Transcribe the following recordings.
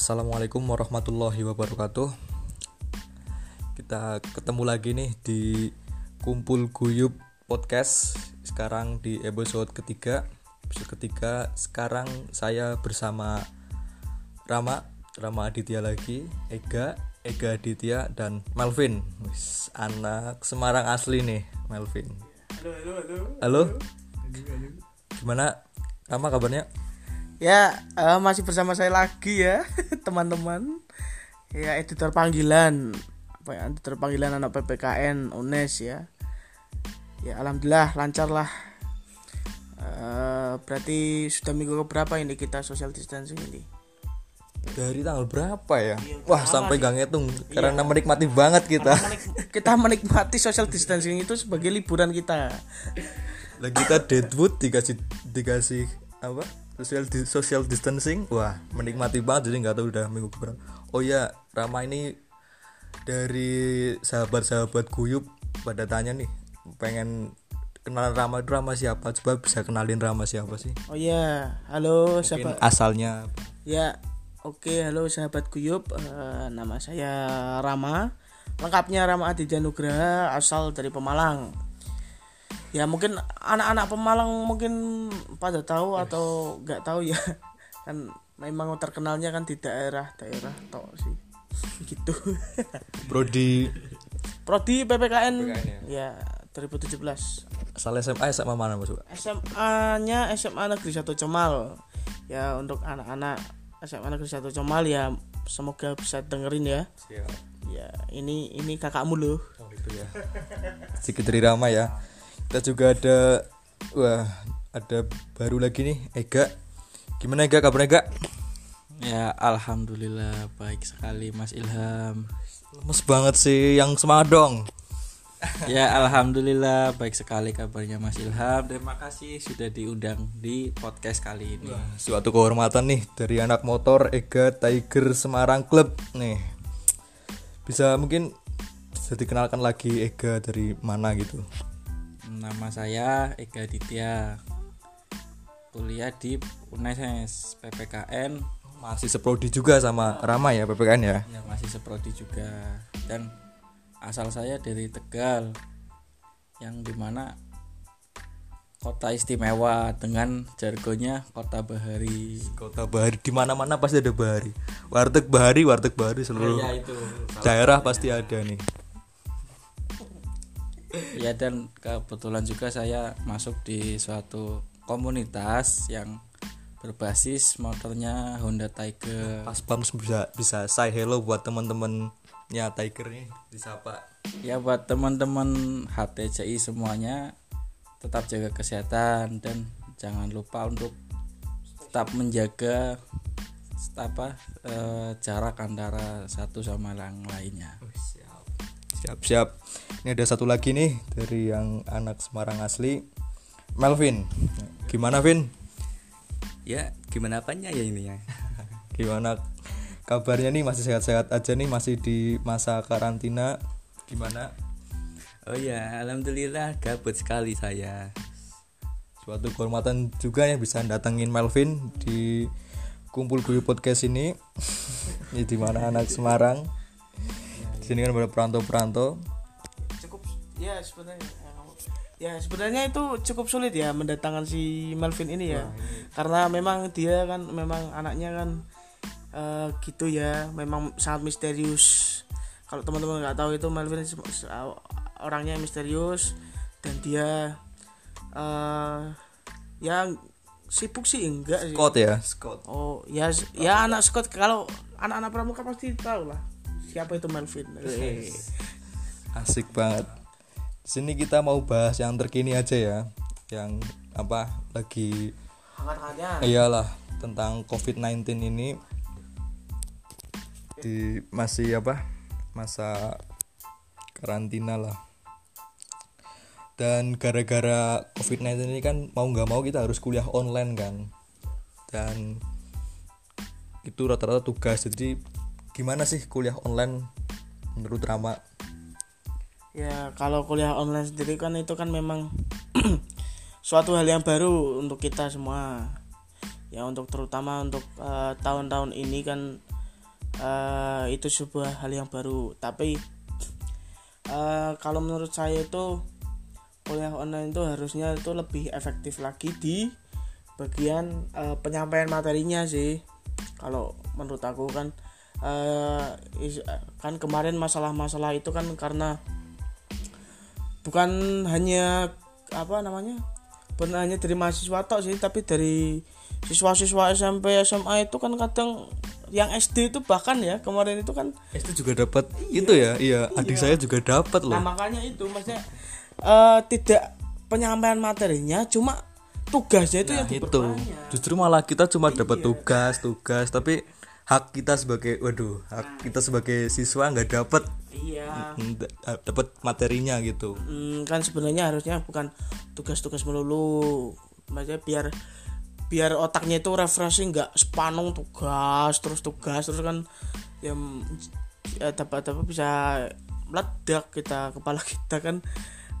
Assalamualaikum warahmatullahi wabarakatuh. Kita ketemu lagi nih di Kumpul Guyub Podcast. Sekarang di episode ketiga. Episode ketiga. Sekarang saya bersama Rama, Rama Aditya lagi, Ega, Ega Aditya dan Melvin. Wis, anak Semarang asli nih, Melvin. Halo, halo, halo. Halo. Gimana? Rama kabarnya? Ya, eh, masih bersama saya lagi ya, teman-teman. Ya, editor panggilan. Apa ya, editor panggilan anak PPKN UNES ya. Ya, alhamdulillah lancar lah. Eh, berarti sudah minggu keberapa ini kita social distancing ini? Dari tanggal berapa ya? Wah, sampai gak ngitung karena menikmati banget kita. Menik- kita menikmati social distancing itu sebagai liburan kita. Lagi kita Deadwood dikasih dikasih apa? Social di- social distancing. Wah, menikmati banget jadi nggak tahu udah minggu berapa. Oh ya, Rama ini dari sahabat-sahabat Guyub pada tanya nih, pengen kenalan Rama itu Rama siapa? Coba bisa kenalin Rama siapa sih? Oh ya, halo Mungkin sahabat. asalnya? Ya, oke, halo sahabat Guyub. Eh, nama saya Rama. Lengkapnya Rama Aditya Nugraha, asal dari Pemalang. Ya mungkin anak-anak Pemalang mungkin pada tahu atau nggak tahu ya. Kan memang terkenalnya kan di daerah-daerah tok sih. Gitu. Prodi Prodi PPKN, PPKN ya 2017. asal SMA SMA mana Mas? SMA-nya SMA Negeri 1 Comal. Ya untuk anak-anak SMA Negeri 1 Comal ya semoga bisa dengerin ya. Siap. Ya, ini ini kakakmu loh. Oh gitu ya. Sedikit Rama ya. Kita juga ada wah, ada baru lagi nih Ega. Gimana Ega kabarnya Ega? Ya alhamdulillah baik sekali Mas Ilham. Lemes banget sih, yang semangat dong. Ya alhamdulillah baik sekali kabarnya Mas Ilham. Terima kasih sudah diundang di podcast kali ini. Suatu kehormatan nih dari anak motor Ega Tiger Semarang Club nih. Bisa mungkin bisa dikenalkan lagi Ega dari mana gitu. Nama saya Ega Ditya. Kuliah di UNES PPKN Masih seprodi juga sama Rama ya PPKN ya. yang masih seprodi juga dan asal saya dari Tegal yang di mana kota istimewa dengan jargonnya kota bahari Kota Bahari di mana-mana pasti ada Bahari. Warteg Bahari, warteg Bahari seluruh ya itu daerah pasti ada nih. Ya dan kebetulan juga saya masuk di suatu komunitas yang berbasis motornya Honda Tiger Pas Bams bisa bisa say hello buat teman-temannya Tiger nih disapa. ya buat teman-teman HTCI semuanya tetap jaga kesehatan dan jangan lupa untuk tetap menjaga apa eh, jarak antara satu sama yang lainnya Siap siap. Ini ada satu lagi nih dari yang anak Semarang asli, Melvin. Gimana Vin? Ya, gimana apanya ya ini ya? Gimana kabarnya nih? Masih sehat-sehat aja nih? Masih di masa karantina? Gimana? Oh ya, alhamdulillah gabut sekali saya. Suatu kehormatan juga ya bisa datengin Melvin di kumpul guyu podcast ini. ini di mana anak Semarang. Di sini kan ada perantau-perantau. Ya sebenarnya ya sebenarnya itu cukup sulit ya mendatangkan si Melvin ini ya. Karena memang dia kan memang anaknya kan eh, gitu ya, memang sangat misterius. Kalau teman-teman nggak tahu itu Melvin orangnya misterius dan dia eh yang sibuk sih enggak sih. Scott ya, Scott. Oh ya ya anak Scott kalau anak-anak pramuka pasti tahu lah siapa itu Melvin. Asik banget. Sini kita mau bahas yang terkini aja ya, yang apa lagi Hangat-hangatnya. iyalah tentang COVID-19 ini di masih apa masa karantina lah. Dan gara-gara COVID-19 ini kan mau nggak mau kita harus kuliah online kan, dan itu rata-rata tugas. Jadi gimana sih kuliah online menurut Rama? Ya kalau kuliah online sendiri kan itu kan memang suatu hal yang baru untuk kita semua. Ya untuk terutama untuk eh, tahun-tahun ini kan eh, itu sebuah hal yang baru tapi eh, kalau menurut saya itu kuliah online itu harusnya itu lebih efektif lagi di bagian eh, penyampaian materinya sih kalau menurut aku kan eh, is- kan kemarin masalah-masalah itu kan karena bukan hanya apa namanya bukan hanya dari mahasiswa tok sih tapi dari siswa-siswa SMP SMA itu kan kadang yang SD itu bahkan ya kemarin itu kan itu juga dapat itu ya iya adik saya juga dapat nah loh makanya itu maksudnya eh, tidak penyampaian materinya cuma tugasnya itu yang itu. justru malah kita cuma dapat tugas tugas tapi hak kita sebagai waduh hak kita sebagai siswa nggak dapat iya. Nggak dapat materinya gitu. Hmm, kan sebenarnya harusnya bukan tugas-tugas melulu. Maksudnya biar biar otaknya itu refreshing nggak sepanung tugas terus tugas terus kan ya mm, ya dapat apa bisa meledak kita kepala kita kan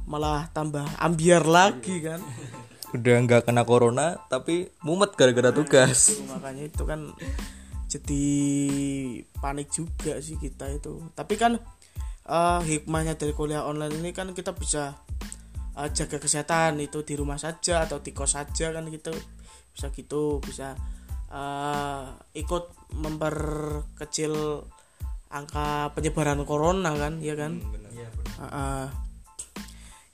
malah tambah ambiar lagi kan. Udah nggak kena corona tapi mumet gara-gara tugas. Itu, makanya itu kan jadi panik juga sih kita itu. Tapi kan eh, hikmahnya dari kuliah online ini kan kita bisa eh, jaga kesehatan itu di rumah saja atau di kos saja kan gitu. Bisa gitu bisa eh, ikut memperkecil angka penyebaran corona kan ya kan? Heeh.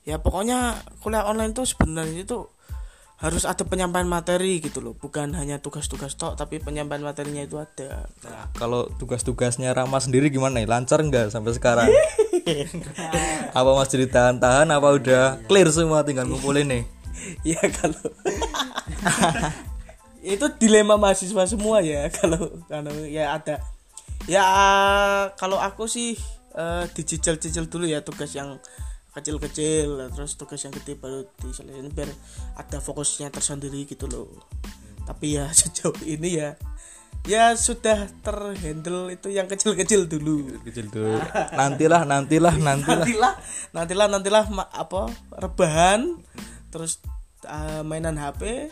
ya pokoknya kuliah online tuh sebenarnya itu harus ada penyampaian materi gitu loh. Bukan hanya tugas-tugas tok tapi penyampaian materinya itu ada. Kalau tugas-tugasnya Rama sendiri gimana nih? Lancar nggak sampai sekarang? Apa masih ditahan-tahan apa udah clear semua tinggal ngumpulin nih? Ya kalau itu dilema mahasiswa semua ya kalau kalau ya ada. Ya kalau aku sih eh, dicicil-cicil dulu ya tugas yang kecil-kecil terus tugas yang gede baru diselesaikan biar ada fokusnya tersendiri gitu loh. Tapi ya sejauh ini ya ya sudah terhandle itu yang kecil-kecil dulu. Kecil dulu. Nantilah nantilah nantilah. Nantilah nantilah nantilah ma- apa rebahan terus uh, mainan HP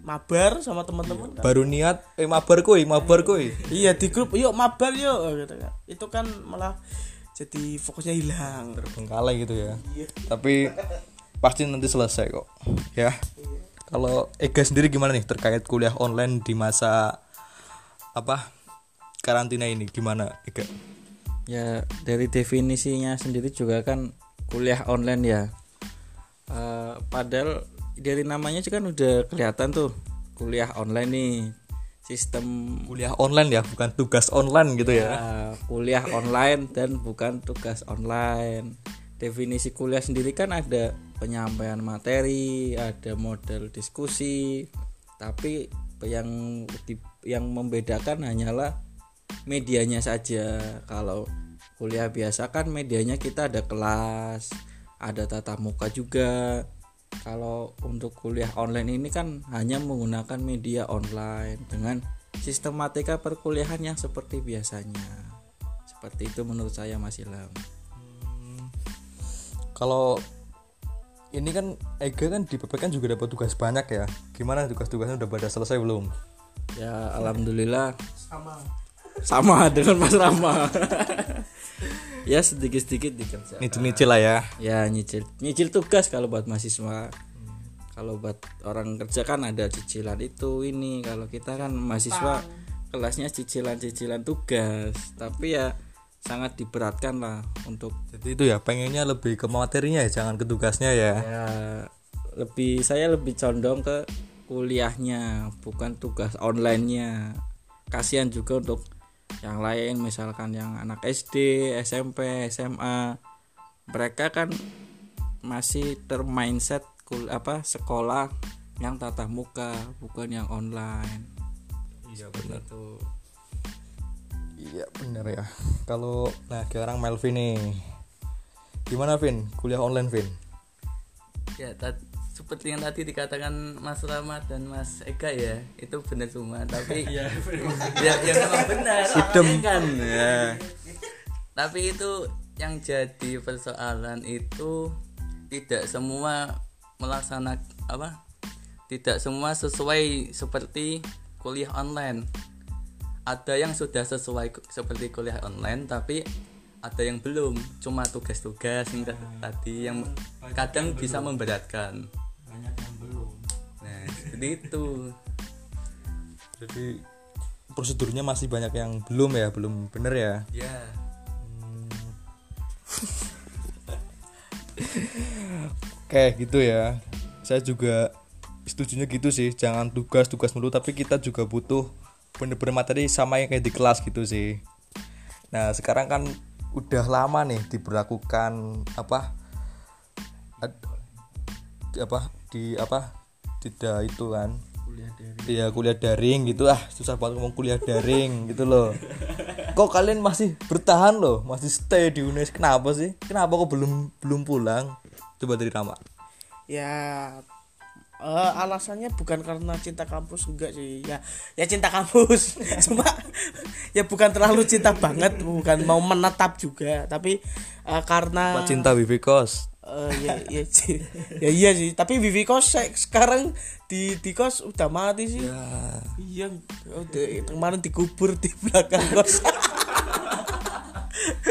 mabar sama teman-teman. Kan. baru niat eh mabar koi mabar koi iya di grup yuk mabar yuk gitu kan. Itu kan malah jadi fokusnya hilang. Terbengkalai gitu ya. Iya. tapi pasti nanti selesai kok ya. Kalau Ega sendiri gimana nih terkait kuliah online di masa apa karantina ini? Gimana Ega? Ya dari definisinya sendiri juga kan kuliah online ya. Eh, padahal dari namanya juga kan udah kelihatan tuh kuliah online nih sistem kuliah online ya bukan tugas online gitu ya. Ya, kuliah online dan bukan tugas online. Definisi kuliah sendiri kan ada penyampaian materi ada model diskusi tapi yang di- yang membedakan hanyalah medianya saja. Kalau kuliah biasa kan medianya kita ada kelas ada tatap muka juga kalau untuk kuliah online ini kan hanya menggunakan media online dengan sistematika perkuliahan yang seperti biasanya. Seperti itu menurut saya Mas Ilham. Kalau ini kan Ega kan di PP kan juga dapat tugas banyak ya. Gimana tugas-tugasnya? Udah pada selesai belum? Ya alhamdulillah. Sama. Sama dengan Mas Rama ya sedikit-sedikit dikerjakan nyicil-nyicil lah ya. Ya nyicil. Nyicil tugas kalau buat mahasiswa. Kalau buat orang kerja kan ada cicilan itu ini. Kalau kita kan mahasiswa kelasnya cicilan-cicilan tugas. Tapi ya sangat diberatkan lah untuk jadi itu ya pengennya lebih ke materinya ya jangan ke tugasnya ya. Ya lebih saya lebih condong ke kuliahnya bukan tugas onlinenya. Kasihan juga untuk yang lain misalkan yang anak SD SMP SMA mereka kan masih termindset kul apa sekolah yang tatap muka bukan yang online. Iya benar. Itu. Iya benar ya. Kalau nah sekarang Melvin nih. Gimana Vin? Kuliah online Vin? Ya seperti yang tadi dikatakan Mas Rahmat dan Mas Ega ya itu benar semua. Tapi ya, ya memang benar. Kan ya. Tapi itu yang jadi persoalan itu tidak semua melaksanakan apa tidak semua sesuai seperti kuliah online. Ada yang sudah sesuai seperti kuliah online tapi ada yang belum. Cuma tugas-tugas yang ta- tadi yang kadang bisa memberatkan seperti itu. Jadi prosedurnya masih banyak yang belum ya belum bener ya? Ya kayak gitu ya. Saya juga setujunya gitu sih. Jangan tugas tugas mulu tapi kita juga butuh bener-bener materi sama yang kayak di kelas gitu sih. Nah sekarang kan udah lama nih diberlakukan apa ad- apa di apa tidak itu kan kuliah dari Iya kuliah daring gitu ah susah banget ngomong kuliah daring gitu loh. Kok kalian masih bertahan loh, masih stay di UNES kenapa sih? Kenapa kok belum belum pulang? Coba dari Rama. ya eh, alasannya bukan karena cinta kampus enggak sih ya ya cinta kampus cuma ya bukan terlalu cinta banget bukan mau menetap juga tapi eh, karena Cinta Wifi Kos. Eh, ya, ya, sih. ya iya sih tapi Vivi kos se- sekarang di di kos udah mati sih Ya, iya udah kemarin dikubur di belakang kos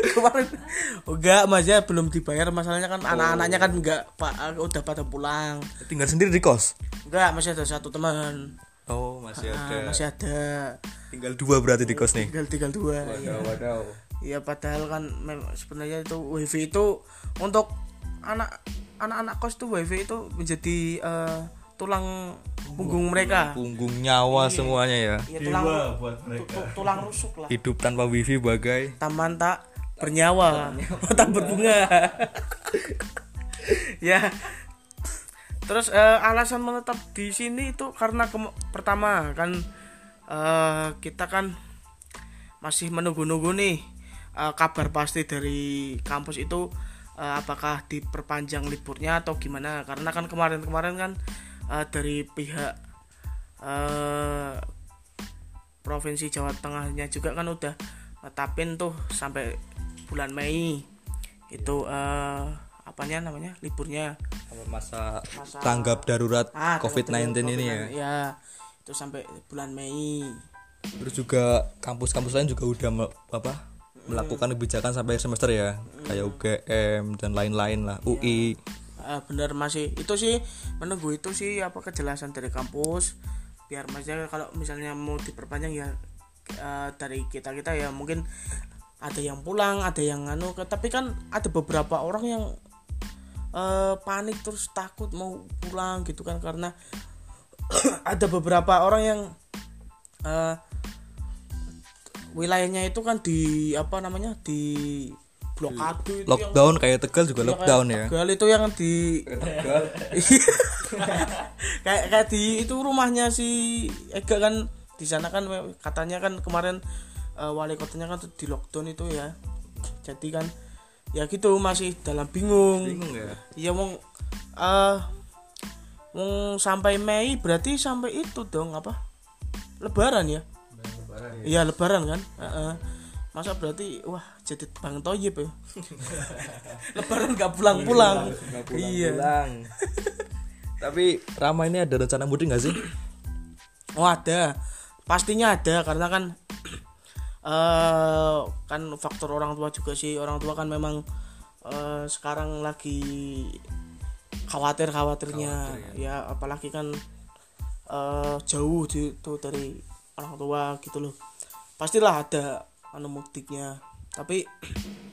kemarin enggak mas ya belum dibayar masalahnya kan anak-anaknya kan enggak pak udah pada pulang tinggal sendiri di kos. enggak masih ada satu teman Oh, masih Ah, masih ada Tinggal dua berarti di kos nih. tinggal tinggal dua ya. Waduh. ya padahal kan sebenarnya itu wifi itu untuk anak anak-anak kos tuh wifi itu menjadi eh, tulang punggung. mereka. Punggung nyawa semuanya ya. ya tulang buat tu- tu- tulang rusuk lah. Hidup tanpa wifi bagai. Taman tak bernyawa. Tak berbunga. Ya. Terus eh, alasan menetap di sini itu karena pertama kan eh, kita kan masih menunggu-nunggu nih eh, kabar pasti dari kampus itu eh, apakah diperpanjang liburnya atau gimana? Karena kan kemarin-kemarin kan eh, dari pihak eh, provinsi Jawa Tengahnya juga kan udah netapin tuh sampai bulan Mei. Itu eh apanya namanya? Liburnya. Masa Masa- tanggap darurat Ah, COVID-19 ini ya. ya itu sampai bulan Mei. Terus juga kampus-kampus lain juga udah apa melakukan kebijakan sampai semester ya, kayak UGM dan lain-lain lah, UI. Ah, bener masih itu sih menunggu itu sih apa kejelasan dari kampus biar maksudnya kalau misalnya mau diperpanjang ya eh, dari kita kita ya mungkin ada yang pulang ada yang anu tapi kan ada beberapa orang yang eh, panik terus takut mau pulang gitu kan karena ada beberapa orang yang eh, wilayahnya itu kan di apa namanya di blokade itu yang- Lockdown kayak Tegal juga Iya, lockdown kayak ya. Tegal itu yang di kayak kayak di itu rumahnya si Ega kan. Di sana kan katanya kan kemarin eh, wali kotanya kan tuh di lockdown itu ya. Jadi kan ya gitu masih dalam bingung. Bingung ya. iya mau eh mau sampai Mei berarti sampai itu dong apa? Lebaran ya iya lebaran kan? Heeh. masa berarti wah jadi bang toyib ya? Lebaran nggak pulang-pulang. Iya Pulang. Tapi Rama ini ada rencana mudik nggak sih? oh ada. Pastinya ada karena kan eh kan faktor orang tua juga sih. Orang tua kan memang eh, sekarang lagi khawatir khawatirnya ya. apalagi kan eh, jauh tuh dari orang tua gitu loh. Pastilah ada anu mudiknya. Tapi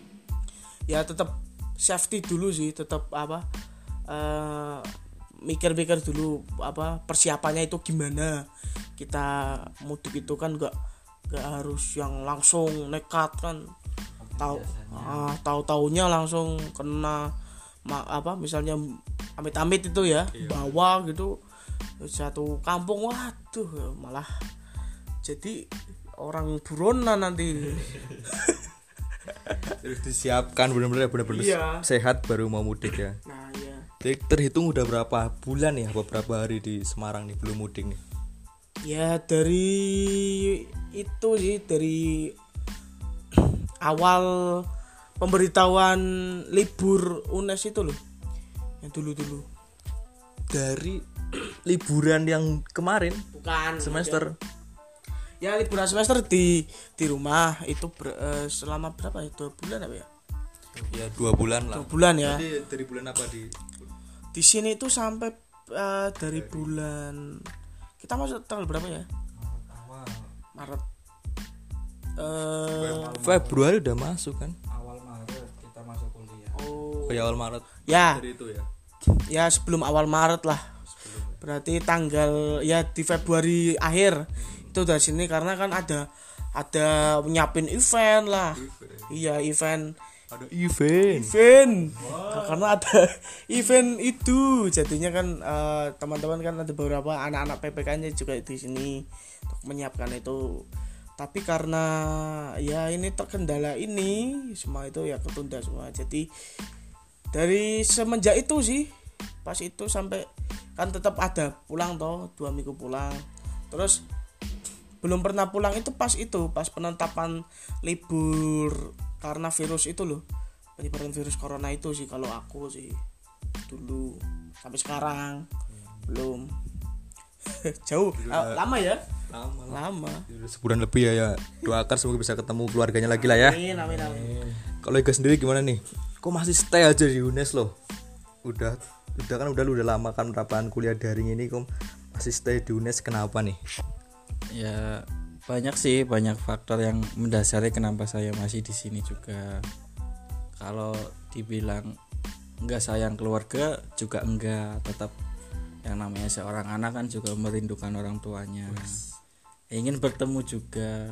ya tetap safety dulu sih tetap apa eh, mikir-mikir dulu apa persiapannya itu gimana. Kita mudik itu kan nggak nggak harus yang langsung nekat kan. Tahu ah, tahu taunya langsung kena ma- apa misalnya amit-amit itu ya bawa gitu satu kampung waduh malah jadi orang buronan nanti Terus disiapkan benar-benar benar-benar Iya. sehat baru mau mudik ya. nah ya Jadi terhitung udah berapa bulan ya, beberapa hari di Semarang nih belum mudik nih. ya dari itu sih dari awal pemberitahuan libur UNES itu loh yang dulu dulu Dari liburan yang kemarin bukan semester ya liburan semester di di rumah itu ber, eh, selama berapa ya? Dua bulan apa ya? Ya dua bulan lah. Dua bulan ya. Jadi dari bulan apa di? Di sini itu sampai eh, dari bulan kita masuk tanggal berapa ya? Maret. Eh Februari udah masuk kan? Awal Maret kita masuk kuliah. Oh oh ya awal Maret. Ya. Dari itu ya? Ya sebelum awal Maret lah. Berarti tanggal ya di Februari akhir itu dari sini karena kan ada ada nyiapin event lah. Iya event. Ada event. Event. Karena ada event itu. Jadinya kan eh, teman-teman kan ada beberapa anak-anak PPK-nya juga di sini untuk menyiapkan itu. Tapi karena ya ini terkendala ini semua itu ya ketunda semua. Jadi dari semenjak itu sih pas itu sampai kan tetap ada pulang toh dua minggu pulang. Terus belum pernah pulang itu pas itu pas penetapan libur karena virus itu loh. Penyebaran virus corona itu sih kalau aku sih dulu sampai sekarang belum. Jauh Ah, lama ya? Lama. Lama. Sebulan lebih ya ya. Doakan semoga bisa ketemu keluarganya lagi lah ya. Amin amin amin. Kalau Ega sendiri gimana nih? Kok masih stay aja di UNES loh? Udah udah kan udah lu udah lama kan penerapan kuliah daring ini kok masih stay di UNES kenapa nih ya banyak sih banyak faktor yang mendasari kenapa saya masih di sini juga. Kalau dibilang enggak sayang keluarga juga enggak. Tetap yang namanya seorang anak kan juga merindukan orang tuanya. Ingin bertemu juga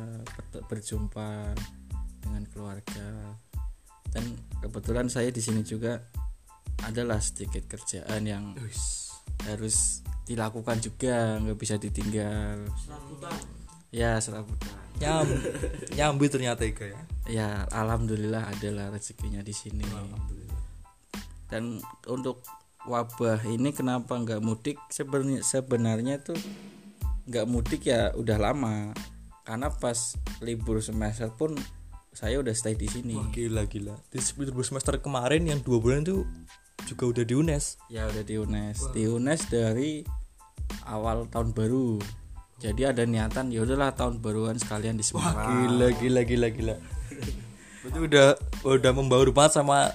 ber- berjumpa dengan keluarga. Dan kebetulan saya di sini juga adalah sedikit kerjaan yang harus dilakukan juga nggak bisa ditinggal. Ya serabutan. Nyam nyambi ternyata Ega ya. Ya alhamdulillah adalah rezekinya di sini. Dan untuk wabah ini kenapa nggak mudik? Sebenarnya sebenarnya tuh nggak mudik ya udah lama. Karena pas libur semester pun saya udah stay di sini. Wah, gila gila. Di libur semester kemarin yang dua bulan itu juga udah di UNES. Ya udah di UNES. Di UNES dari awal tahun baru. Jadi ada niatan ya udahlah tahun baruan sekalian di Semarang. gila gila gila gila. Berarti udah udah membaur banget sama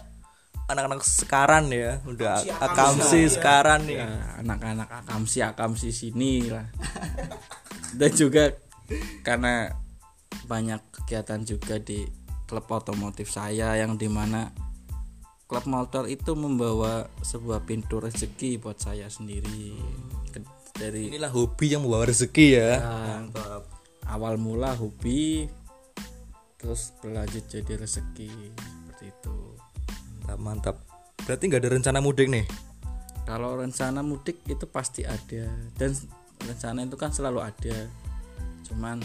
anak-anak sekarang ya. Udah akamsi sekarang nih. Ya, anak-anak akamsi akamsi sini lah. Dan juga karena banyak kegiatan juga di klub otomotif saya yang di mana klub motor itu membawa sebuah pintu rezeki buat saya sendiri. Dari inilah hobi yang membawa rezeki ya. Ya, awal mula hobi terus berlanjut jadi rezeki seperti itu. Mantap mantap. Berarti nggak ada rencana mudik nih? Kalau rencana mudik itu pasti ada dan rencana itu kan selalu ada. Cuman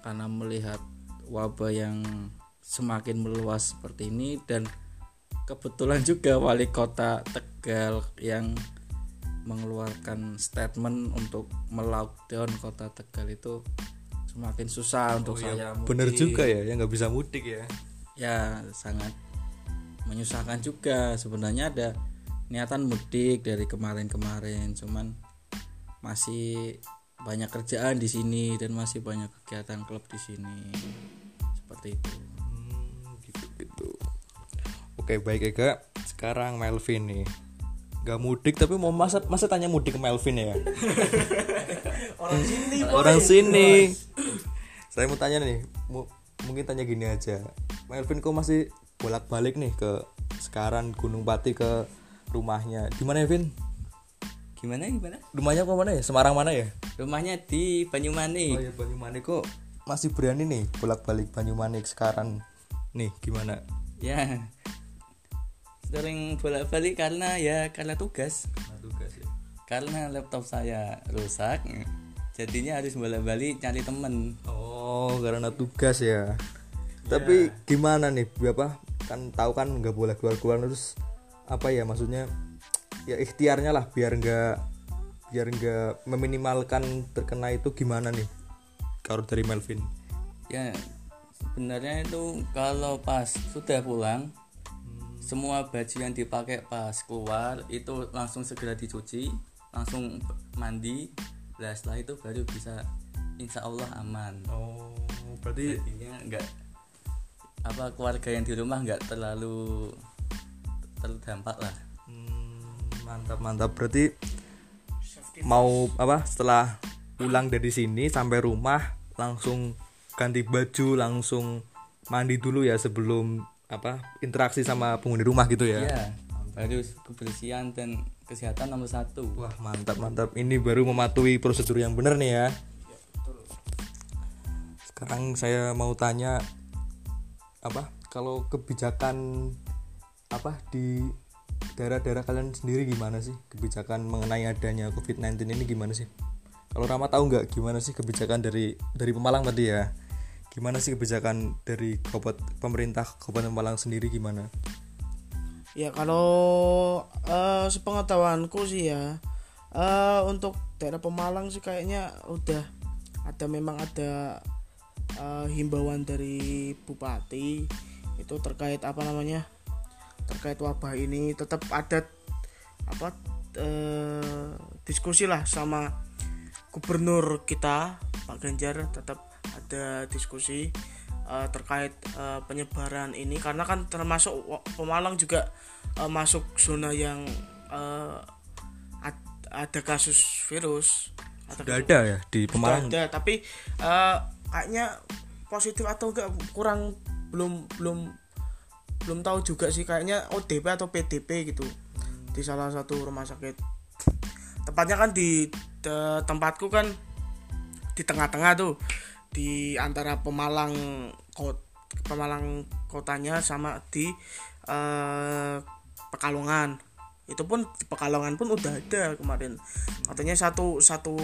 karena melihat wabah yang semakin meluas seperti ini dan kebetulan juga wali kota Tegal yang mengeluarkan statement untuk melockdown kota Tegal itu semakin susah untuk saya. mudik. bener juga ya yang nggak bisa mudik ya. Ya sangat menyusahkan juga. Sebenarnya ada niatan mudik dari kemarin-kemarin cuman masih banyak kerjaan di sini dan masih banyak kegiatan klub di sini. Seperti itu. Gitu gitu oke baik Ega sekarang Melvin nih. Nggak mudik tapi mau masa masa tanya mudik ke Melvin ya? Orang sini orang sini. Saya mau tanya nih mu- mungkin tanya gini aja. Melvin kok masih bolak balik nih ke sekarang Gunung Pati ke rumahnya. Di mana ya Vin? Gimana gimana? Rumahnya kok mana ya? Semarang mana ya? Rumahnya di Banyumanik oh ya Banyumanik kok masih berani nih bolak balik Banyumanik sekarang? Nih gimana? Ya sering bolak-balik karena ya karena tugas tugas ya karena laptop saya rusak jadinya harus bolak-balik cari temen Oh, karena tugas ya. Tapi gimana nih, apa? Kan tahu kan nggak boleh keluar-keluar terus apa ya maksudnya? Ya ikhtiarnya lah biar nggak biar nggak meminimalkan terkena itu gimana nih? Kalau dari Melvin. ya sebenarnya itu kalau pas sudah pulang semua baju yang dipakai pas keluar itu langsung segera dicuci langsung mandi. Nah setelah itu baru bisa insya Allah aman. Oh berarti jadinya nggak apa keluarga yang di rumah nggak terlalu terdampak lah. Hmm, mantap mantap. Berarti mau apa setelah pulang dari sini sampai rumah langsung ganti baju langsung mandi dulu ya sebelum apa interaksi sama penghuni rumah gitu ya? Iya, harus kebersihan dan kesehatan nomor satu. Wah mantap mantap. Ini baru mematuhi prosedur yang benar nih ya. Sekarang saya mau tanya apa kalau kebijakan apa di daerah-daerah kalian sendiri gimana sih? Kebijakan mengenai adanya COVID-19 ini gimana sih? Kalau Rama tahu nggak gimana sih kebijakan dari dari Pemalang tadi ya gimana sih kebijakan dari kabupaten pemerintah Kabupaten Pemalang sendiri gimana? Ya kalau eh, sepengetahuanku sih ya eh, untuk daerah Pemalang sih kayaknya udah ada memang ada eh, himbauan dari bupati itu terkait apa namanya terkait wabah ini. Tetap ada apa eh, diskusi lah sama gubernur kita Pak Ganjar tetap ada diskusi eh, terkait eh, penyebaran ini. Karena kan termasuk Pemalang juga eh, masuk zona yang eh, ad- ada kasus virus. Ada Sudah ada ya di Sudah Pemalang? ada tapi eh, kayaknya positif atau enggak kurang belum belum belum tahu juga sih. Kayaknya ODP atau PDP gitu di salah satu rumah sakit. Tepatnya kan di te- tempatku kan di tengah-tengah tuh di antara Pemalang kot Pemalang kotanya sama di eh, Pekalongan. Itu pun di Pekalongan pun udah ada kemarin. Katanya satu satu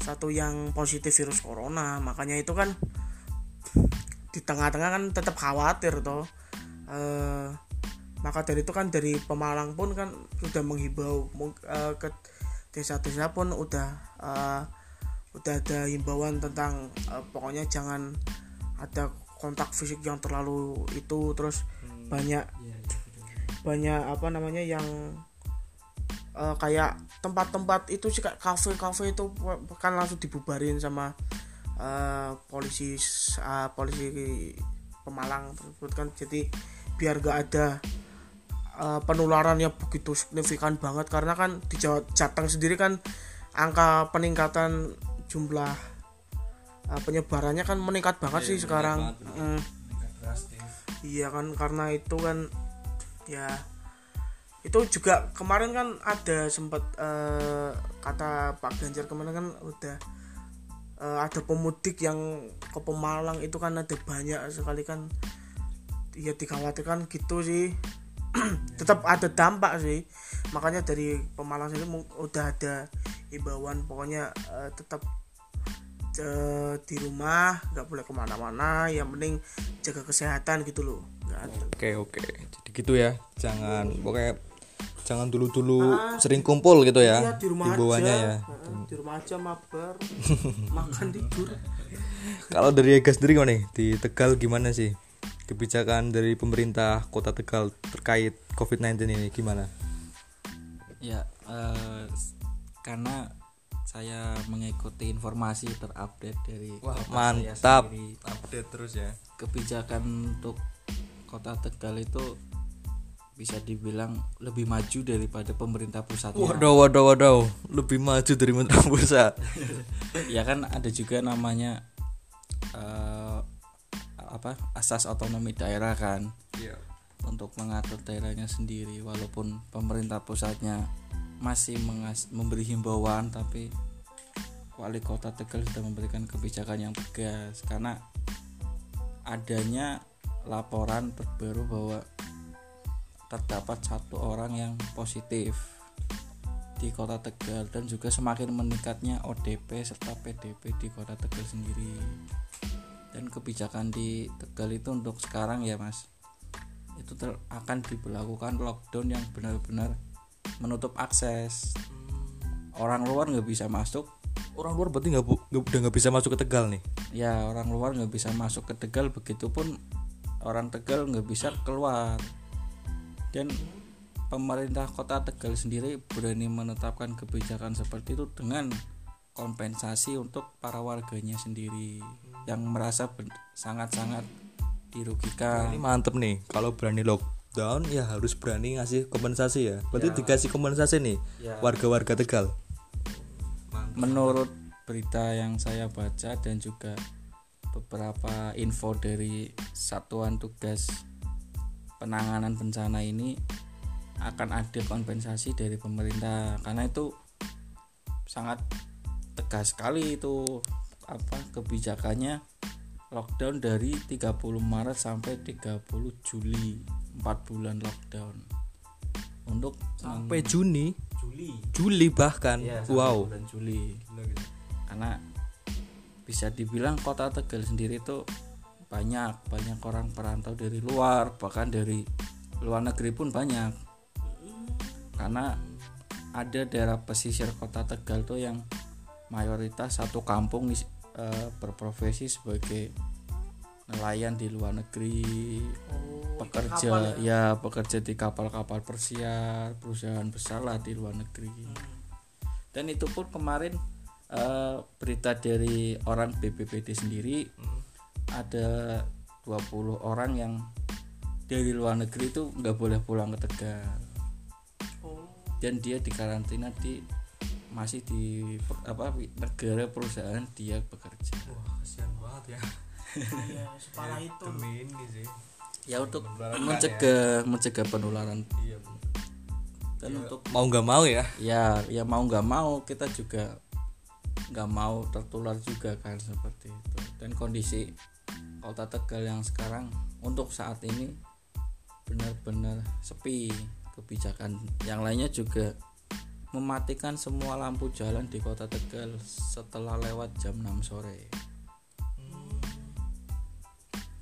satu yang positif virus corona. Makanya itu kan di tengah-tengah kan tetap khawatir toh. Eh, maka dari itu kan dari Pemalang pun kan sudah menghimbau mung- eh, ke desa-desa pun udah eh, udah ada himbauan tentang eh, pokoknya jangan ada kontak fisik yang terlalu itu terus banyak banyak apa namanya yang eh, kayak tempat-tempat itu sih kayak kafe-kafe itu kan langsung dibubarin sama eh, polisi eh, polisi Pemalang tersebut kan. Jadi biar gak ada eh, penularan yang begitu signifikan banget. Karena kan di Jawa Jateng sendiri kan angka peningkatan jumlah eh, penyebarannya kan meningkat banget sih sekarang. Mm. iya kan karena itu kan ya itu juga kemarin kan ada sempat eh, kata Pak Ganjar kemarin kan udah eh, ada pemudik yang ke Pemalang itu kan ada banyak sekali kan. Ya dikhawatirkan gitu sih. Tetap ada dampak sih. Makanya dari Pemalang sini mung- udah ada himbauan pokoknya eh, tetap eh, di rumah nggak boleh ke mana-mana yang penting jaga kesehatan gitu loh Oke oke, jadi gitu ya. Jangan pokoknya jangan dulu-dulu sering kumpul gitu ya. Iya, di rumah Himbauannya aja ya. Heeh, di rumah aja mabar makan tidur Kalau dari Ega sendiri gimana nih di Tegal gimana sih kebijakan dari pemerintah Kota Tegal terkait COVID-19 ini gimana? ya s- karena saya mengikuti informasi terupdate dari kota saya Mantap, sendiri. update terus ya. kebijakan untuk kota Tegal itu bisa dibilang lebih maju daripada pemerintah pusatnya Waduh waduh waduh, lebih maju dari Menteri Pusat. ya kan ada juga namanya eh, apa asas otonomi daerah kan Iya. Untuk mengatur daerahnya sendiri walaupun pemerintah pusatnya masih memberi himbauan tapi wali kota Tegal sudah memberikan kebijakan yang tegas. Karena adanya laporan terbaru bahwa terdapat satu orang yang positif di kota Tegal dan juga semakin meningkatnya ODP serta PDP di kota Tegal sendiri. Dan kebijakan di Tegal itu untuk sekarang ya mas itu ter- akan diberlakukan lockdown yang benar-benar menutup akses. Orang luar nggak bisa masuk. Orang luar berarti nggak udah nggak bisa masuk ke Tegal nih. ya orang luar nggak bisa masuk ke Tegal begitupun orang Tegal nggak bisa keluar. Dan pemerintah kota Tegal sendiri berani menetapkan kebijakan seperti itu dengan kompensasi untuk para warganya sendiri yang merasa sangat-sangat dirugikan. Ini mantep nih kalau berani lockdown ya harus berani ngasih kompensasi ya. Berarti dikasih kompensasi nih Ya. warga-warga Tegal. Menurut berita yang saya baca dan juga beberapa info dari satuan tugas penanganan bencana ini akan ada kompensasi dari pemerintah. Karena itu sangat tegas sekali itu apa kebijakannya lockdown dari 30 Maret sampai 30 Juli 4 bulan lockdown. Untuk sampai Juni? Juli. Juli bahkan? Iya, wow. bulan Juli. Karena bisa dibilang kota Tegal sendiri itu banyak banyak orang perantau dari luar bahkan dari luar negeri pun banyak. Karena ada daerah pesisir kota Tegal tuh yang mayoritas satu kampung eh, berprofesi sebagai nelayan di luar negeri pekerja ya? pekerja di kapal-kapal persiar perusahaan besar lah di luar negeri. Dan itu pun kemarin eh, berita dari orang BPBD sendiri ada 20 orang yang dari luar negeri itu nggak boleh pulang ke Tegal. Dan dia dikarantina di masih di apa negara perusahaan dia bekerja. Wah kasihan banget ya. Iya separah itu. ini sih. Ya untuk mencegah mencegah penularan. Iya dan untuk mau nggak mau ya. Ya ya mau nggak mau kita juga nggak mau tertular juga kan seperti itu. Dan kondisi kota Tegal yang sekarang untuk saat ini benar-benar sepi. Kebijakan yang lainnya juga mematikan semua lampu jalan di kota Tegal setelah lewat jam 6 sore.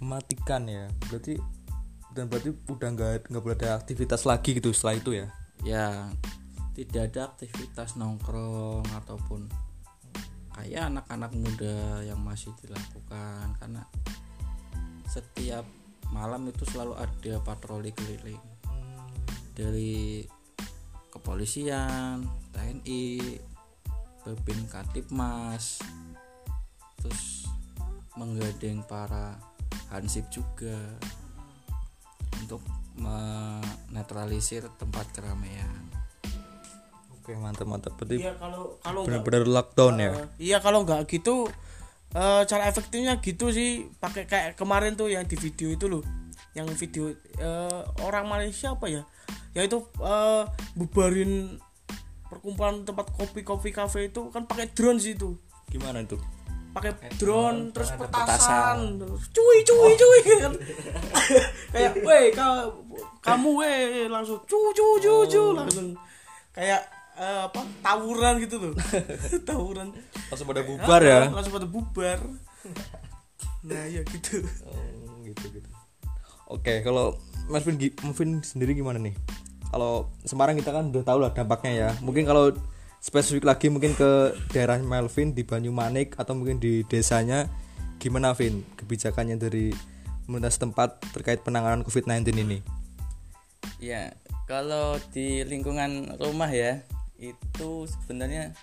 Mematikan ya berarti dan berarti udah nggak nggak boleh ada aktivitas lagi gitu setelah itu ya? Ya tidak ada aktivitas nongkrong ataupun kayak anak-anak muda yang masih dilakukan karena setiap malam itu selalu ada patroli keliling. Dari kepolisian, TNI, Babin Katipmas, terus menggandeng para hansip juga untuk menetralisir tempat keramaian. oke mantap mantap. Berarti iya kalau kalau benar-benar lockdown ya? Eh, iya kalau nggak gitu eh, cara efektifnya gitu sih. Pakai kayak kemarin tuh yang di video itu loh. Yang video eh, orang Malaysia apa ya ya itu eh, bubarin perkumpulan tempat kopi kopi kafe itu kan pakai drone sih itu. Gimana itu? Pakai drone terus petasan. petasan. Terus cuy cuy cuy kan. Kayak weh ka- kamu weh langsung cu cu cu cu langsung. Kayak eh, apa tawuran gitu loh. Tawuran. Langsung pada bubar ya? langsung pada bubar. Nah ya gitu. Oh, gitu gitu oke kalau Mas Vin, Vin sendiri gimana nih? Kalau Semarang kita kan udah tahu lah dampaknya ya. Mungkin kalau spesifik lagi mungkin ke daerah Melvin di Banyumanik atau mungkin di desanya gimana Vin kebijakannya dari pemerintah setempat terkait penanganan COVID-19 ini? Ya, kalau di lingkungan rumah ya, itu sebenarnya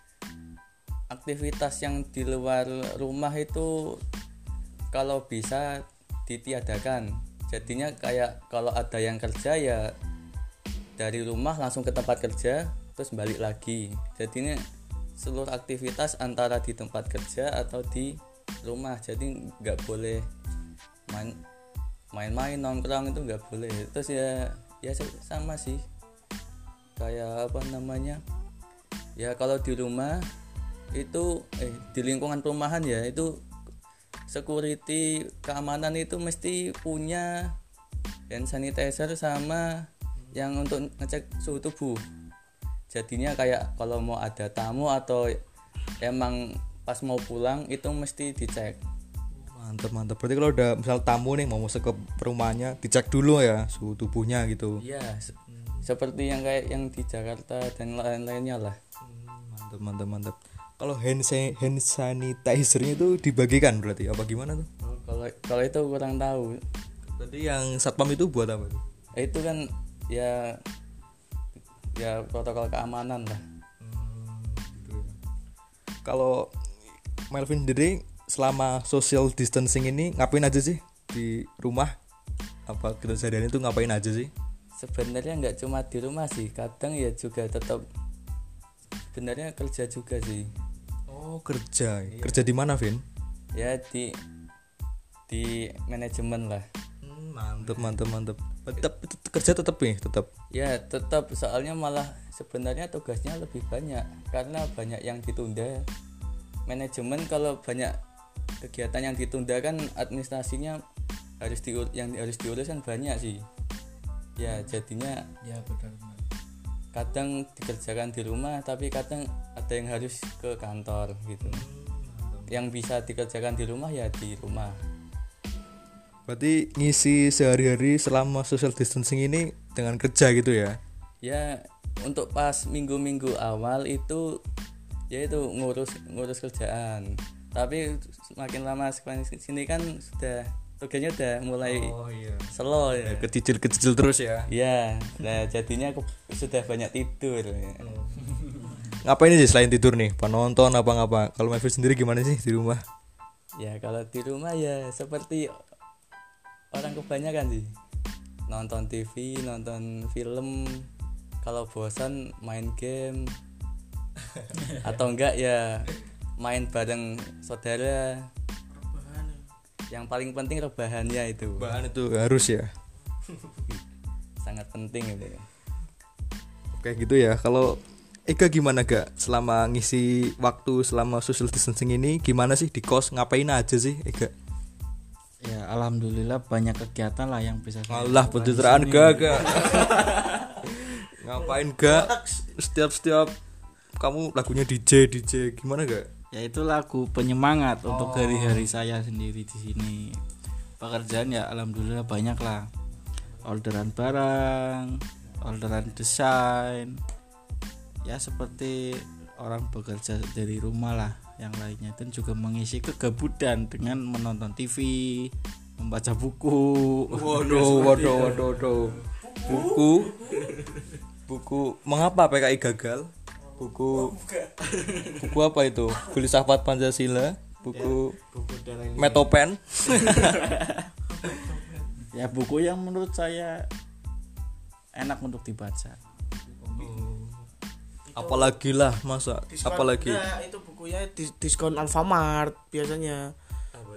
aktivitas yang di luar rumah itu kalau bisa ditiadakan. Jadinya kayak kalau ada yang kerja ya dari rumah langsung ke tempat kerja terus balik lagi. Jadinya seluruh aktivitas antara di tempat kerja atau di rumah. Jadi nggak boleh main main-main nongkrong itu nggak boleh terus ya ya sama sih kayak apa namanya ya kalau di rumah itu eh di lingkungan perumahan ya itu security keamanan itu mesti punya hand sanitizer sama yang untuk ngecek suhu tubuh. Jadinya kayak kalau mau ada tamu atau emang pas mau pulang itu mesti dicek. Mantap mantap berarti kalau udah misal tamu nih mau masuk ke perumahannya dicek dulu ya suhu tubuhnya gitu. Iya, se- seperti yang kayak yang di Jakarta dan lain-lainnya lah. mantap mantap mantap kalau hand, hand sanitizernya itu dibagikan berarti apa gimana tuh Kalau kalau itu kurang tahu. Tadi yang satpam itu buat apa tuh? Eh, Itu kan ya ya protokol keamanan lah. kalau Melvin sendiri selama social distancing ini ngapain aja sih di rumah apa kita sehari itu ngapain aja sih sebenarnya nggak cuma di rumah sih kadang ya juga tetap sebenarnya kerja juga sih oh kerja. Kerja di mana Vin? Ya di di manajemen lah. Hmm, mantep mantep mantep. Tetap kerja tetap nih tetap ya tetap soalnya malah sebenarnya tugasnya lebih banyak. Karena banyak yang ditunda. Manajemen kalau banyak kegiatan yang ditunda kan administrasinya harus diur yang harus diurus kan banyak sih. Ya jadinya ya benar kadang dikerjakan di rumah tapi kadang ada yang harus ke kantor gitu. Yang bisa dikerjakan di rumah ya di rumah. Berarti ngisi sehari-hari selama social distancing ini dengan kerja gitu ya? Ya untuk pas minggu-minggu awal itu ya itu ngurus ngurus kerjaan. Tapi semakin lama semakin sini kan sudah tugasnya udah mulai iya. slow ya. Kecil-kecil terus ya? Ya nah jadinya aku sudah banyak tidur ya. ngapain sih selain tidur nih? Penonton apa ngapa? Kalau Melvin sendiri gimana sih di rumah? Ya kalau di rumah ya seperti orang kebanyakan sih. Nonton TV nonton film. Kalau bosan main game. Atau enggak ya main bareng saudara. Yang paling penting rebahannya itu bahan itu harus ya sangat penting itu Oke gitu ya. Kalau Ega gimana gak selama ngisi waktu selama social distancing ini gimana sih di kos ngapain aja sih Ega? ya alhamdulillah banyak kegiatan lah yang bisa Allah pencitraan gak gak. ngapain gak? Setiap setiap kamu lagunya DJ DJ gimana gak? Ya itu lagu penyemangat untuk hari-hari saya sendiri di sini. Pekerjaan ya alhamdulillah banyak lah. Orderan barang orderan desain. Ya seperti orang bekerja dari rumah lah yang lainnya. Dan juga mengisi kegabutan dengan menonton TV membaca buku. Waduh waduh waduh waduh. Buku? Buku mengapa PKI gagal? Buku. Buku apa itu? Filsafat Pancasila, buku Metopen. ya buku yang menurut saya enak untuk dibaca. Apalagi lah masa? Diskon- apalagi? Nah, itu bukunya dis- diskon Alfamart biasanya.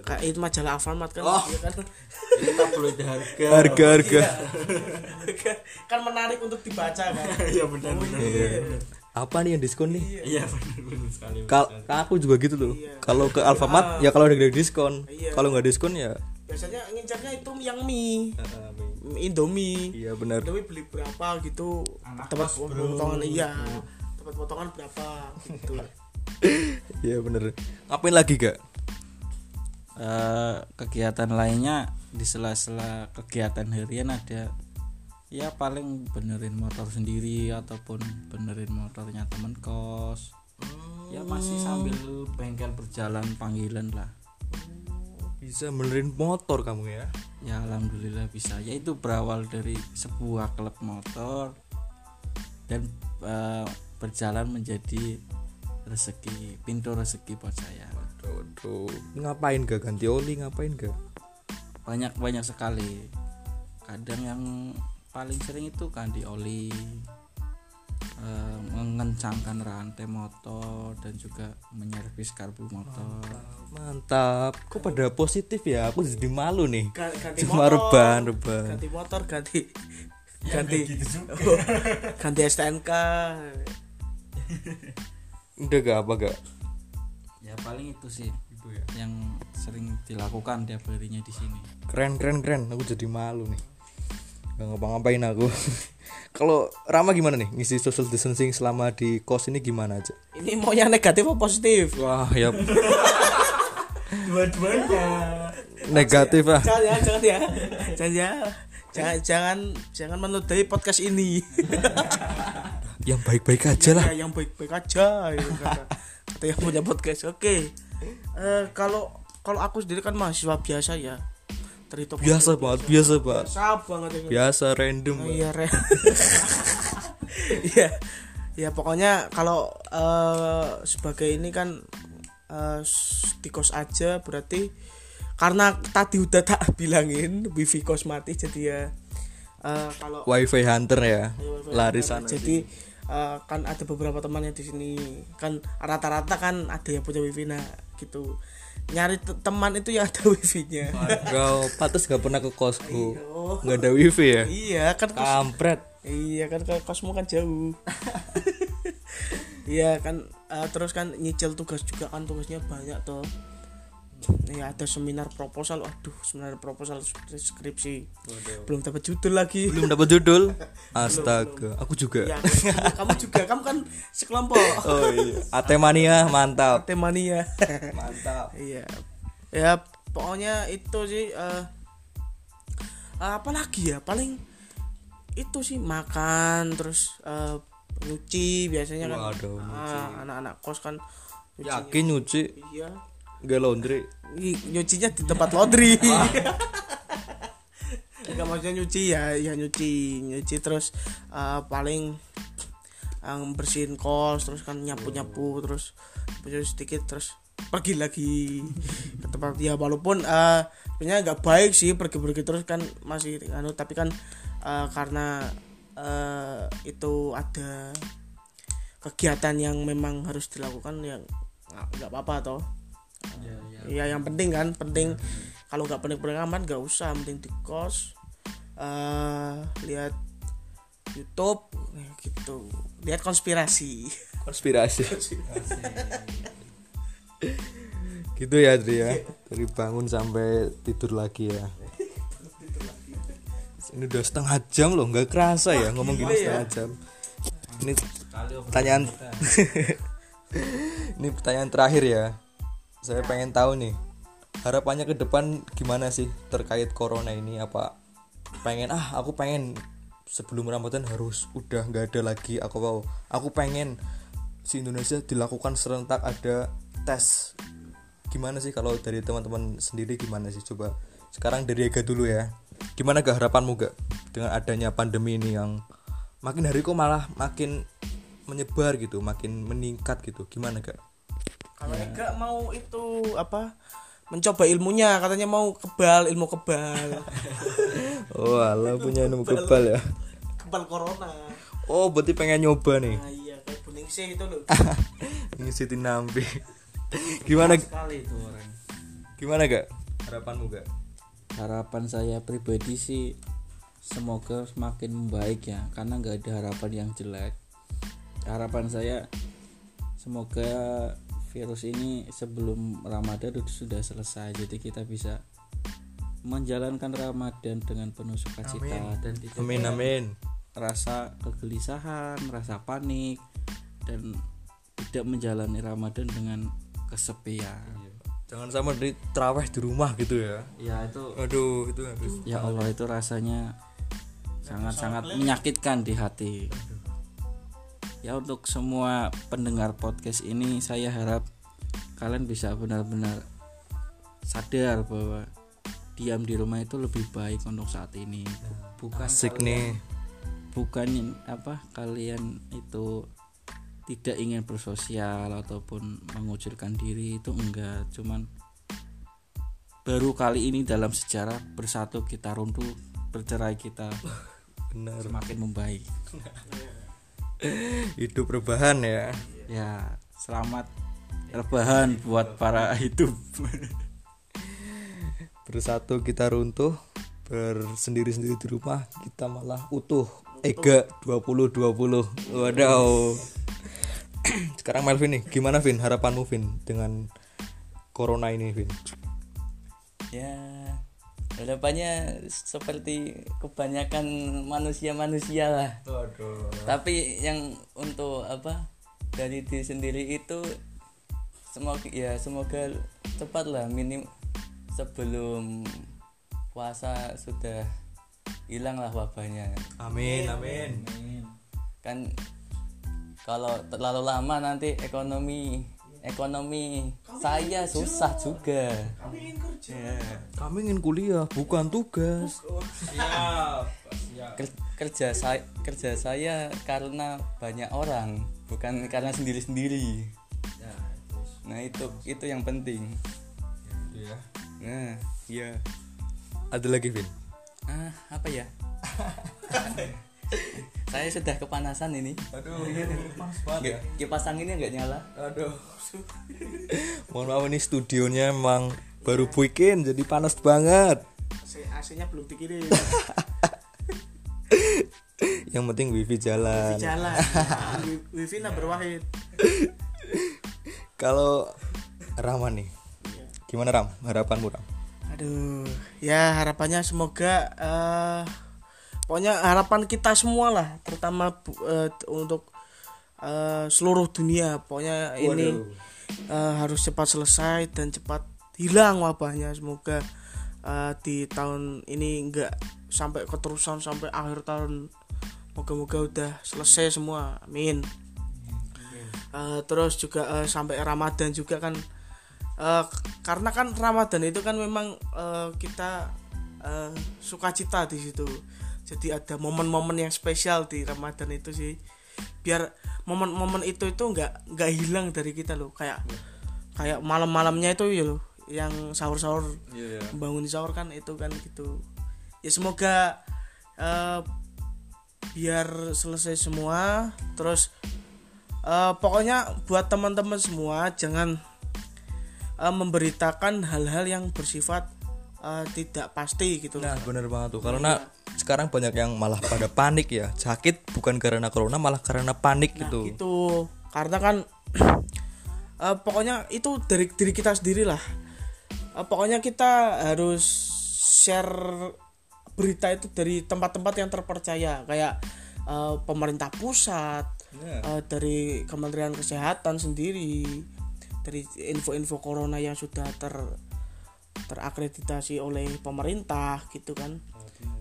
Kayak itu majalah Alfamart kan? Oh. iya kan? Tabloid harga. Harga harga. Kan menarik untuk dibaca kan? Iya benar benar apa nih yang diskon nih? Iya. Benar benar sekali Kal aku juga gitu tuh. Kalau ke Alfamart ya kalau ada diskon. Iya. kalau nggak diskon ya biasanya ngincarnya itu yang mie. Indomie. Iya benar. Indomie beli berapa gitu. Dapat potongan iya. Dapat potongan berapa gitu. Iya bener ngapain lagi gak Eh, kegiatan lainnya di sela-sela kegiatan harian ada ya paling benerin motor sendiri ataupun benerin motornya temen kos. Ya masih sambil bengkel berjalan panggilan lah. Bisa benerin motor kamu ya? Ya alhamdulillah bisa. Yaitu berawal dari sebuah klub motor dan eh, berjalan menjadi rezeki pintu rezeki buat saya. Waduh, waduh. ngapain gak ganti oli ngapain gak? Banyak banyak sekali. Kadang yang paling sering itu ganti oli eh, mengencangkan rantai motor dan juga menyervis karbu motor. Mantap. Kok pada positif ya? Aku jadi malu nih. Ga- ganti cuma motor, rebahan rebahan. Ganti motor ganti ganti Oh, ganti STNK udah gak apa gak? Ya paling itu sih itu ya. Yang sering dilakukan tiap harinya di sini. Keren keren keren. Aku jadi malu nih gak ngapa-ngapain aku. Kalau Rama gimana nih? Ngisi social distancing selama di kos ini gimana aja? Ini mau yang negatif apa positif? Wah ya. Dua-duanya. Negatif ah. Jangan ya jangan ya. Jangan ya. Jangan jangan jangan menodai podcast ini. Yang baik-baik aja lah. Ya, yang baik-baik aja gitu, kata, kata yang punya podcast oke. Eh, kalau kalau aku sendiri kan mahasiswa biasa ya terhitung biasa banget biasa banget. Biasa banget ya biasa random. Oh, banget. iya re iya. Ya pokoknya kalau eh, sebagai ini kan eh, di kos aja berarti karena tadi udah tak bilangin wifi kos mati jadi ya eh, kalau wifi hunter ya wifi lari hunter. sana jadi eh, kan ada beberapa teman yang di sini. Kan rata-rata kan ada yang punya wifi nah gitu nyari te- teman itu yang ada wifi-nya kau patus gak pernah ke kosku Oh. nggak ada wifi ya iya kan kampret Iya kan ke kosmu kan jauh. Iya kan eh, terus kan nyicil tugas juga kan tugasnya banyak tuh. Iya ada seminar proposal, waduh seminar proposal skripsi. Belum dapat judul lagi. belum dapat judul? Astaga. aku juga. Ya, kamu juga, kamu kan sekelompok. oh iya. Atemania mantap. Temania. mantap. Iya. Ya pokoknya itu sih eh apa lagi ya? Paling itu sih makan terus eh, nyuci biasanya kan. Waduh, Ah, anak-anak kos kan nyucinya- yakin nyuci? Iya gak laundry. Nyucinya di tempat laundry. Enggak maksudnya nyuci ya ya nyuci nyuci terus eh, paling eh, bersihin kos terus kan nyapu nyapu terus bersihin sedikit terus pergi lagi ke tempat ya walaupun eh sebenarnya nggak baik sih pergi pergi terus kan masih anu tapi kan eh, karena eh, itu ada kegiatan yang memang harus dilakukan yang nggak nggak apa-apa toh ya yang penting kan penting. Kalau nggak penting-penting aman nggak usah penting di kos eh lihat YouTube ya gitu. Lihat konspirasi. Konspirasi. Gitu ya Adri ya. Dari bangun sampai tidur lagi ya. Ini udah setengah jam loh nggak kerasa ya ngomong gini setengah jam. Ini pertanyaan ini pertanyaan terakhir ya saya pengen tahu nih harapannya ke depan gimana sih terkait corona ini? Apa pengen ah aku pengen sebelum Ramadan harus udah nggak ada lagi. Aku mau aku pengen si Indonesia dilakukan serentak ada tes. Gimana sih kalau dari teman-teman sendiri gimana sih? Coba sekarang dari Ega dulu ya. Gimana gak harapanmu gak dengan adanya pandemi ini yang makin hari kok malah makin menyebar gitu makin meningkat gitu? Gimana gak kalau enggak mau itu apa mencoba ilmunya katanya mau kebal ilmu kebal. Oh Allah punya ilmu kebal. ya. Kebal corona. Oh berarti pengen nyoba nih. Nah iya kayak buning sih itu loh. Ngisi nampi gimana? sekali itu orang. Gimana gak harapanmu gak harapan saya pribadi sih semoga semakin membaik ya karena nggak ada harapan yang jelek. Harapan saya semoga virus ini sebelum Ramadan itu sudah selesai. Jadi kita bisa menjalankan Ramadan dengan penuh sukacita dan tidak amin amin. rasa kegelisahan rasa panik dan tidak menjalani Ramadan dengan kesepian. Jangan sama dari terawih di rumah gitu ya. Ya itu aduh itu harus ya Allah itu rasanya sangat-sangat menyakitkan di hati ya untuk semua pendengar podcast ini saya harap kalian bisa benar-benar sadar bahwa diam di rumah itu lebih baik untuk saat ini. Bukan asik nih. Bukan apa kalian itu tidak ingin bersosial ataupun mengucilkan diri itu enggak. Cuman baru kali ini dalam sejarah bersatu kita runtuh bercerai kita benar. semakin membaik hidup rebahan ya. Ya selamat rebahan buat para hidup. Bersatu kita runtuh bersendiri-sendiri di rumah kita malah utuh. Ega 2020 wadaw sekarang Melvin nih gimana Vin harapanmu Vin dengan corona ini Vin? Ya harapannya seperti kebanyakan manusia-manusia lah. Tapi yang untuk apa dari diri sendiri itu semoga ya semoga cepat lah minim sebelum puasa sudah hilang lah wabahnya. Amin. Amin. Kan kalau terlalu lama nanti ekonomi ekonomi saya susah juga. Ya. kami ingin kuliah bukan tugas. Siap Ker- kerja saya kerja saya karena banyak orang bukan karena sendiri sendiri nah itu itu yang penting. Iya. nah iya. Ada lagi Vin. ah apa ya saya sudah kepanasan ini Aduh, panas banget Nggak- kipas anginnya nggak nyala Aduh. Mohon maaf ini studionya emang baru bikin jadi panas banget. AC AC-nya belum dikirim Yang penting wifi jalan. jalan Wi- wifi number wahid Kalau Rama nih, gimana Ram? Harapanmu Ram? aduh ya harapannya semoga eh pokoknya harapan kita semua lah terutama t- untuk eh, seluruh dunia. Pokoknya ini eh, harus cepat selesai dan cepat hilang wabahnya. Semoga eh, di tahun ini enggak sampai keterusan sampai akhir tahun. Moga-moga udah selesai semua. Amin. Eh, terus juga eh, sampai Ramadan juga kan eh, karena kan Ramadan itu kan memang eh, kita eh, sukacita di situ jadi ada momen-momen yang spesial di Ramadan itu sih. Biar momen-momen itu itu nggak nggak hilang dari kita loh. Kayak kayak malam-malamnya itu ya loh yang sahur-sahur bangun sahur kan itu kan gitu. Ya semoga eh, biar selesai semua. Terus eh, pokoknya buat teman-teman semua jangan eh, memberitakan hal-hal yang bersifat eh, tidak pasti gitu. Nah bener banget tuh. Karena sekarang banyak yang malah pada panik ya. Sakit bukan karena corona malah karena panik gitu. gitu. Karena kan eh, pokoknya itu dari diri kita sendiri lah Eh, pokoknya kita harus share berita itu dari tempat-tempat yang terpercaya. Kayak eh, pemerintah pusat eh, dari Kementerian Kesehatan sendiri dari info-info corona yang sudah ter terakreditasi oleh pemerintah gitu kan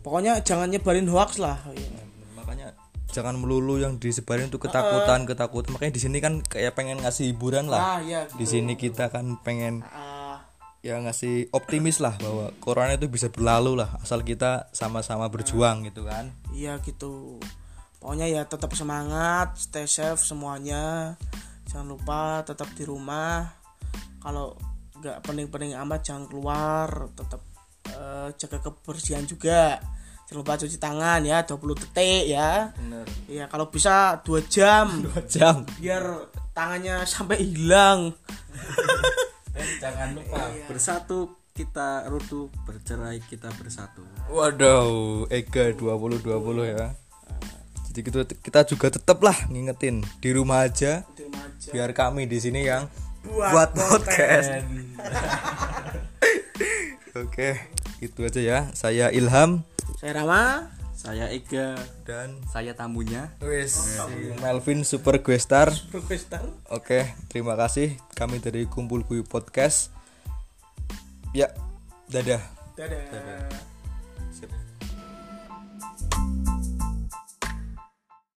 pokoknya jangan nyebarin hoax lah ya. Makanya jangan melulu yang disebarin itu ketakutan ketakutan makanya di sini kan kayak pengen ngasih hiburan lah ah ya di sini kita kan pengen Ah, ya ngasih optimis lah bahwa corona itu bisa berlalu lah asal kita sama-sama berjuang gitu kan Iya gitu. Pokoknya ya tetap semangat, stay safe semuanya. Jangan lupa tetap di rumah. Kalau nggak pening-pening amat jangan keluar, tetap eh, jaga kebersihan juga. Jangan lupa cuci tangan ya 20 detik ya. bener Iya, kalau bisa dua jam jam biar tangannya sampai hilang. Dan jangan lupa bersatu kita rutu bercerai kita bersatu. waduh Ega 2020 ya jadi gitu kita juga tetap lah ngingetin di rumah aja Di rumah aja. biar kami di sini yang Buat buat podcast oke itu aja ya saya Ilham Saya Rama. Saya Ega. dan saya tamunya wis si Melvin Super Guestar Profesor. Oke, terima kasih kami dari Kumpul Kuyu Podcast. Ya, dadah. Dadah. Sip.